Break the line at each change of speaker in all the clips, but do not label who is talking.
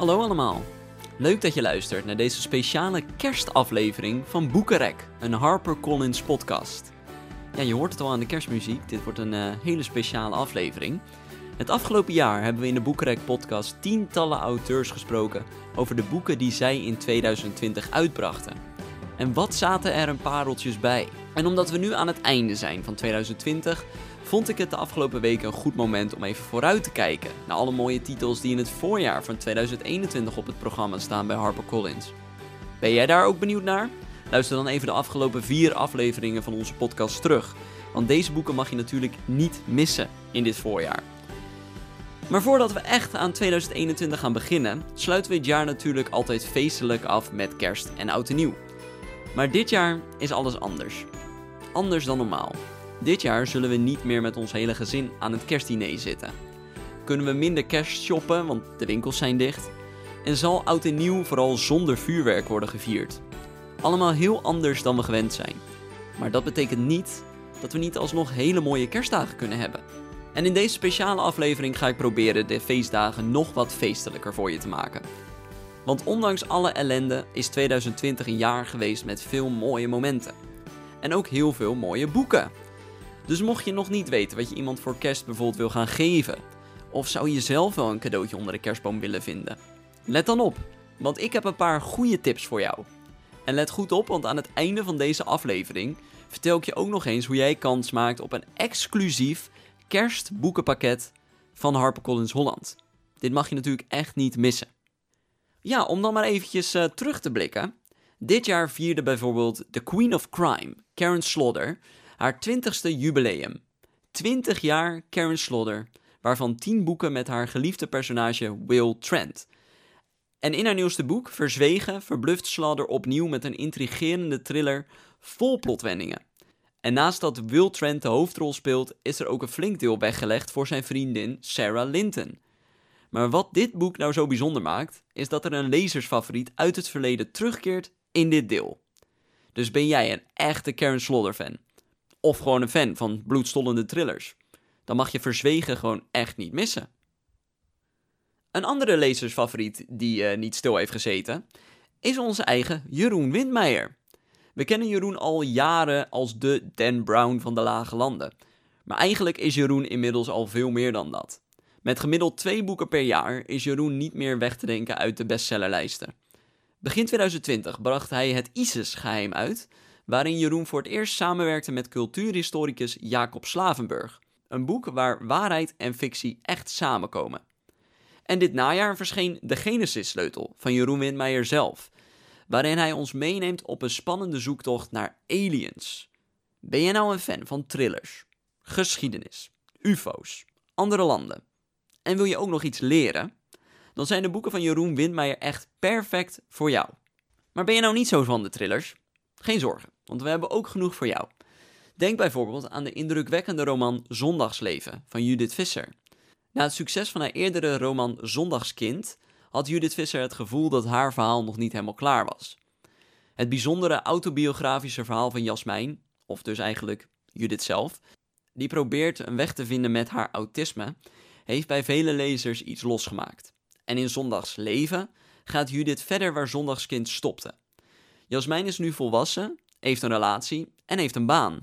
Hallo allemaal. Leuk dat je luistert naar deze speciale kerstaflevering van Boekenrek, een HarperCollins podcast. Ja, je hoort het al aan de kerstmuziek, dit wordt een uh, hele speciale aflevering. Het afgelopen jaar hebben we in de Boekenrek podcast tientallen auteurs gesproken over de boeken die zij in 2020 uitbrachten. En wat zaten er een pareltjes bij? En omdat we nu aan het einde zijn van 2020, vond ik het de afgelopen weken een goed moment om even vooruit te kijken naar alle mooie titels die in het voorjaar van 2021 op het programma staan bij HarperCollins. Ben jij daar ook benieuwd naar? Luister dan even de afgelopen vier afleveringen van onze podcast terug, want deze boeken mag je natuurlijk niet missen in dit voorjaar. Maar voordat we echt aan 2021 gaan beginnen, sluiten we het jaar natuurlijk altijd feestelijk af met kerst en oud en nieuw. Maar dit jaar is alles anders. Anders dan normaal. Dit jaar zullen we niet meer met ons hele gezin aan het kerstdiner zitten. Kunnen we minder kerst shoppen, want de winkels zijn dicht. En zal oud en nieuw vooral zonder vuurwerk worden gevierd. Allemaal heel anders dan we gewend zijn. Maar dat betekent niet dat we niet alsnog hele mooie kerstdagen kunnen hebben. En in deze speciale aflevering ga ik proberen de feestdagen nog wat feestelijker voor je te maken. Want ondanks alle ellende is 2020 een jaar geweest met veel mooie momenten. En ook heel veel mooie boeken. Dus mocht je nog niet weten wat je iemand voor kerst bijvoorbeeld wil gaan geven, of zou je zelf wel een cadeautje onder de kerstboom willen vinden? Let dan op, want ik heb een paar goede tips voor jou. En let goed op, want aan het einde van deze aflevering vertel ik je ook nog eens hoe jij kans maakt op een exclusief kerstboekenpakket van HarperCollins Holland. Dit mag je natuurlijk echt niet missen. Ja, om dan maar eventjes uh, terug te blikken. Dit jaar vierde bijvoorbeeld The Queen of Crime, Karen Slaughter, haar 20ste jubileum. 20 jaar Karen Slaughter, waarvan 10 boeken met haar geliefde personage Will Trent. En in haar nieuwste boek, Verzwegen, verbluft Slaughter opnieuw met een intrigerende thriller vol plotwendingen. En naast dat Will Trent de hoofdrol speelt, is er ook een flink deel weggelegd voor zijn vriendin Sarah Linton. Maar wat dit boek nou zo bijzonder maakt, is dat er een lezersfavoriet uit het verleden terugkeert in dit deel. Dus ben jij een echte Karen Slaughter fan? Of gewoon een fan van bloedstollende thrillers? Dan mag je Verzwegen gewoon echt niet missen. Een andere lezersfavoriet die uh, niet stil heeft gezeten, is onze eigen Jeroen Windmeijer. We kennen Jeroen al jaren als de Dan Brown van de Lage Landen. Maar eigenlijk is Jeroen inmiddels al veel meer dan dat. Met gemiddeld twee boeken per jaar is Jeroen niet meer weg te denken uit de bestsellerlijsten. Begin 2020 bracht hij het ISIS-geheim uit, waarin Jeroen voor het eerst samenwerkte met cultuurhistoricus Jacob Slavenburg. Een boek waar waarheid en fictie echt samenkomen. En dit najaar verscheen De Genesis-sleutel van Jeroen Windmeijer zelf, waarin hij ons meeneemt op een spannende zoektocht naar aliens. Ben je nou een fan van thrillers, geschiedenis, UFO's, andere landen? En wil je ook nog iets leren? Dan zijn de boeken van Jeroen Windmeijer echt perfect voor jou. Maar ben je nou niet zo van de thrillers? Geen zorgen, want we hebben ook genoeg voor jou. Denk bijvoorbeeld aan de indrukwekkende roman Zondagsleven van Judith Visser. Na het succes van haar eerdere roman Zondagskind had Judith Visser het gevoel dat haar verhaal nog niet helemaal klaar was. Het bijzondere autobiografische verhaal van Jasmijn, of dus eigenlijk Judith zelf, die probeert een weg te vinden met haar autisme, heeft bij vele lezers iets losgemaakt. En in Zondagsleven gaat Judith verder waar Zondagskind stopte. Jasmijn is nu volwassen, heeft een relatie en heeft een baan.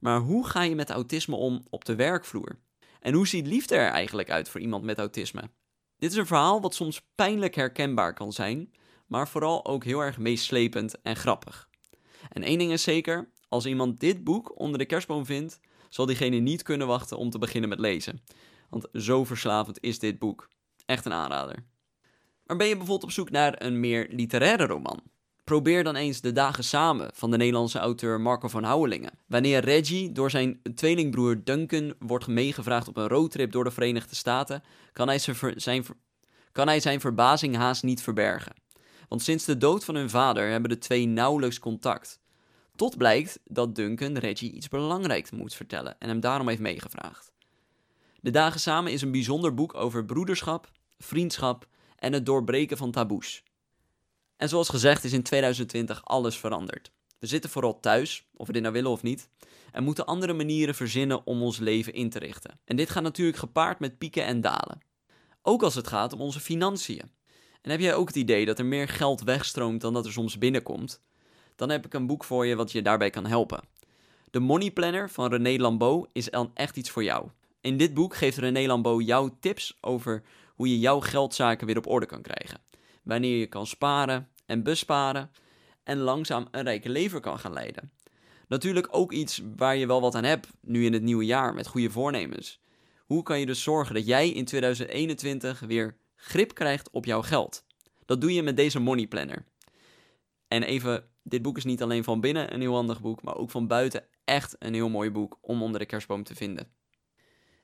Maar hoe ga je met autisme om op de werkvloer? En hoe ziet liefde er eigenlijk uit voor iemand met autisme? Dit is een verhaal wat soms pijnlijk herkenbaar kan zijn, maar vooral ook heel erg meeslepend en grappig. En één ding is zeker: als iemand dit boek onder de kerstboom vindt, zal diegene niet kunnen wachten om te beginnen met lezen. Want zo verslavend is dit boek. Echt een aanrader. Maar ben je bijvoorbeeld op zoek naar een meer literaire roman? Probeer dan eens De Dagen Samen van de Nederlandse auteur Marco van Houwelingen. Wanneer Reggie door zijn tweelingbroer Duncan wordt meegevraagd op een roadtrip door de Verenigde Staten, kan hij zijn, kan hij zijn verbazing haast niet verbergen. Want sinds de dood van hun vader hebben de twee nauwelijks contact. Tot blijkt dat Duncan Reggie iets belangrijks moet vertellen en hem daarom heeft meegevraagd. De Dagen Samen is een bijzonder boek over broederschap, vriendschap en het doorbreken van taboes. En zoals gezegd is in 2020 alles veranderd. We zitten vooral thuis, of we dit nou willen of niet, en moeten andere manieren verzinnen om ons leven in te richten. En dit gaat natuurlijk gepaard met pieken en dalen. Ook als het gaat om onze financiën. En heb jij ook het idee dat er meer geld wegstroomt dan dat er soms binnenkomt? Dan heb ik een boek voor je wat je daarbij kan helpen. De Money Planner van René Lambeau is echt iets voor jou. In dit boek geeft René Lambeau jou tips over hoe je jouw geldzaken weer op orde kan krijgen. Wanneer je kan sparen en besparen en langzaam een rijke leven kan gaan leiden. Natuurlijk ook iets waar je wel wat aan hebt nu in het nieuwe jaar met goede voornemens. Hoe kan je dus zorgen dat jij in 2021 weer grip krijgt op jouw geld? Dat doe je met deze Money Planner. En even, dit boek is niet alleen van binnen een heel handig boek, maar ook van buiten echt een heel mooi boek om onder de kerstboom te vinden.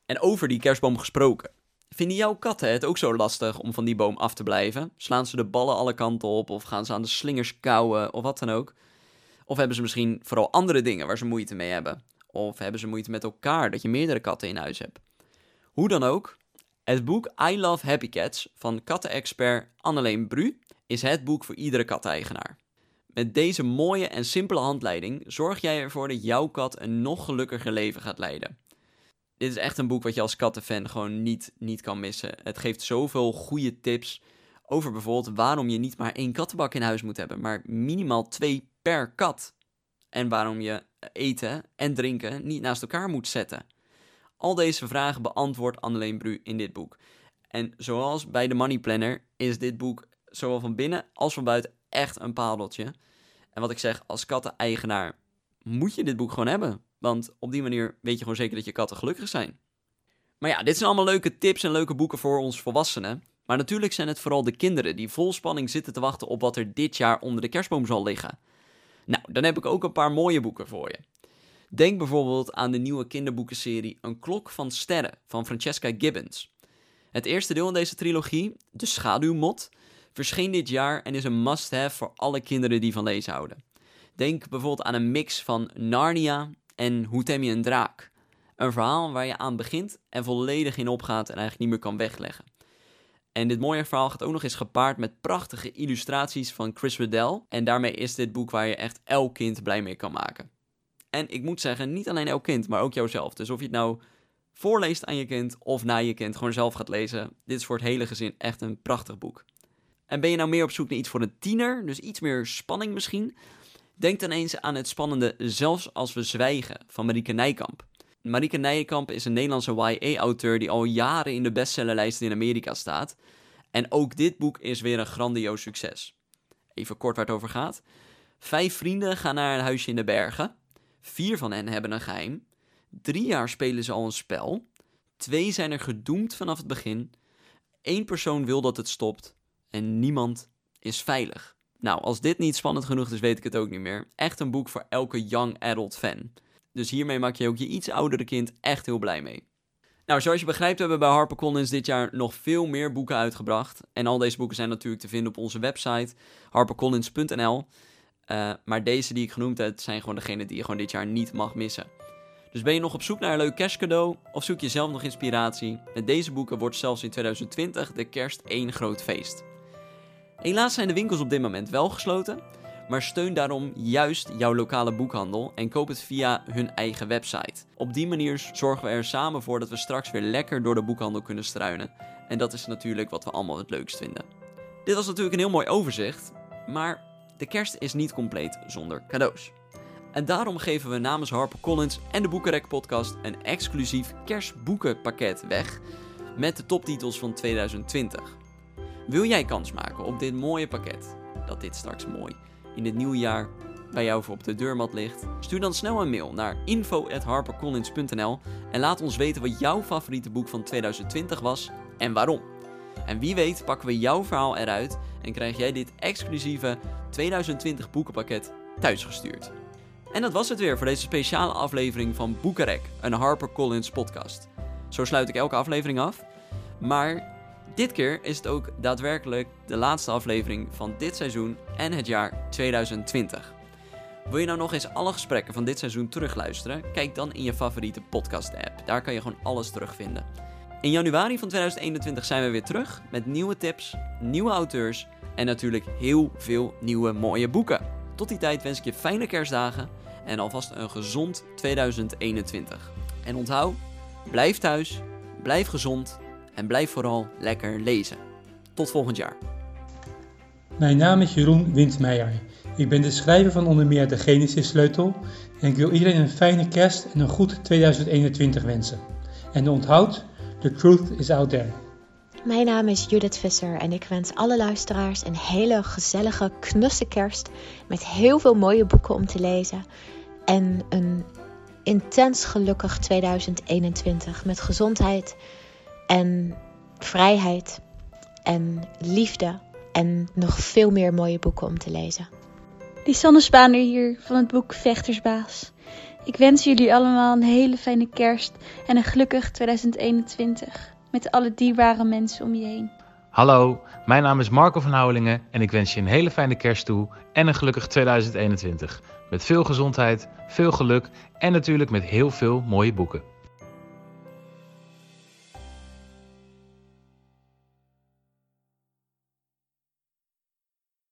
En over die kerstboom gesproken. Vinden jouw katten het ook zo lastig om van die boom af te blijven? Slaan ze de ballen alle kanten op of gaan ze aan de slingers kauwen of wat dan ook? Of hebben ze misschien vooral andere dingen waar ze moeite mee hebben? Of hebben ze moeite met elkaar dat je meerdere katten in huis hebt? Hoe dan ook, het boek I Love Happy Cats van kattenexpert Anneleen Bru is het boek voor iedere kateigenaar. Met deze mooie en simpele handleiding zorg jij ervoor dat jouw kat een nog gelukkiger leven gaat leiden. Dit is echt een boek wat je als kattenfan gewoon niet, niet kan missen. Het geeft zoveel goede tips over bijvoorbeeld waarom je niet maar één kattenbak in huis moet hebben, maar minimaal twee per kat. En waarom je eten en drinken niet naast elkaar moet zetten. Al deze vragen beantwoordt Anneleen Bru in dit boek. En zoals bij de Money Planner is dit boek zowel van binnen als van buiten echt een padeltje. En wat ik zeg, als katteneigenaar moet je dit boek gewoon hebben. Want op die manier weet je gewoon zeker dat je katten gelukkig zijn. Maar ja, dit zijn allemaal leuke tips en leuke boeken voor ons volwassenen. Maar natuurlijk zijn het vooral de kinderen die vol spanning zitten te wachten op wat er dit jaar onder de kerstboom zal liggen. Nou, dan heb ik ook een paar mooie boeken voor je. Denk bijvoorbeeld aan de nieuwe kinderboekenserie Een klok van sterren van Francesca Gibbons. Het eerste deel in deze trilogie, De Schaduwmot, verscheen dit jaar en is een must-have voor alle kinderen die van lezen houden. Denk bijvoorbeeld aan een mix van Narnia en Hoe tem je een draak. Een verhaal waar je aan begint en volledig in opgaat en eigenlijk niet meer kan wegleggen. En dit mooie verhaal gaat ook nog eens gepaard met prachtige illustraties van Chris Riddell. En daarmee is dit boek waar je echt elk kind blij mee kan maken. En ik moet zeggen, niet alleen elk kind, maar ook jouzelf. Dus of je het nou voorleest aan je kind of na je kind gewoon zelf gaat lezen. Dit is voor het hele gezin echt een prachtig boek. En ben je nou meer op zoek naar iets voor een tiener, dus iets meer spanning misschien? Denk dan eens aan het spannende Zelfs als we zwijgen van Marieke Nijkamp. Marieke Nijkamp is een Nederlandse YA-auteur die al jaren in de bestsellerlijsten in Amerika staat. En ook dit boek is weer een grandioos succes. Even kort waar het over gaat. Vijf vrienden gaan naar een huisje in de bergen. Vier van hen hebben een geheim. Drie jaar spelen ze al een spel. Twee zijn er gedoemd vanaf het begin. Eén persoon wil dat het stopt. En niemand is veilig. Nou, als dit niet spannend genoeg is, weet ik het ook niet meer. Echt een boek voor elke young adult fan. Dus hiermee maak je ook je iets oudere kind echt heel blij mee. Nou, zoals je begrijpt hebben we bij HarperCollins dit jaar nog veel meer boeken uitgebracht. En al deze boeken zijn natuurlijk te vinden op onze website harpercollins.nl. Uh, maar deze die ik genoemd heb, zijn gewoon degene die je gewoon dit jaar niet mag missen. Dus ben je nog op zoek naar een leuk kerstcadeau of zoek je zelf nog inspiratie? Met deze boeken wordt zelfs in 2020 de kerst één groot feest. Helaas zijn de winkels op dit moment wel gesloten, maar steun daarom juist jouw lokale boekhandel en koop het via hun eigen website. Op die manier zorgen we er samen voor dat we straks weer lekker door de boekhandel kunnen struinen. En dat is natuurlijk wat we allemaal het leukst vinden. Dit was natuurlijk een heel mooi overzicht, maar de kerst is niet compleet zonder cadeaus. En daarom geven we namens HarperCollins en de Boekenrek podcast een exclusief kerstboekenpakket weg met de toptitels van 2020. Wil jij kans maken op dit mooie pakket, dat dit straks mooi in het nieuwe jaar bij jou voor op de deurmat ligt? Stuur dan snel een mail naar info.harpercollins.nl en laat ons weten wat jouw favoriete boek van 2020 was en waarom. En wie weet pakken we jouw verhaal eruit en krijg jij dit exclusieve 2020 boekenpakket thuisgestuurd. En dat was het weer voor deze speciale aflevering van Boekenrek, een HarperCollins podcast. Zo sluit ik elke aflevering af. Maar dit keer is het ook daadwerkelijk de laatste aflevering van dit seizoen en het jaar 2020. Wil je nou nog eens alle gesprekken van dit seizoen terugluisteren? Kijk dan in je favoriete podcast-app. Daar kan je gewoon alles terugvinden. In januari van 2021 zijn we weer terug met nieuwe tips, nieuwe auteurs en natuurlijk heel veel nieuwe mooie boeken. Tot die tijd wens ik je fijne kerstdagen en alvast een gezond 2021. En onthoud, blijf thuis, blijf gezond en blijf vooral lekker lezen. Tot volgend jaar.
Mijn naam is Jeroen Windmeijer. Ik ben de schrijver van onder meer de Genesis Sleutel en ik wil iedereen een fijne kerst en een goed 2021 wensen. En onthoud, the truth is out there.
Mijn naam is Judith Visser en ik wens alle luisteraars een hele gezellige, knusse kerst met heel veel mooie boeken om te lezen en een intens gelukkig 2021 met gezondheid en vrijheid en liefde en nog veel meer mooie boeken om te lezen.
Lisanne Spaander hier van het boek Vechtersbaas. Ik wens jullie allemaal een hele fijne kerst en een gelukkig 2021 met alle dierbare mensen om je heen.
Hallo, mijn naam is Marco van Houwelingen en ik wens je een hele fijne kerst toe en een gelukkig 2021. Met veel gezondheid, veel geluk en natuurlijk met heel veel mooie boeken.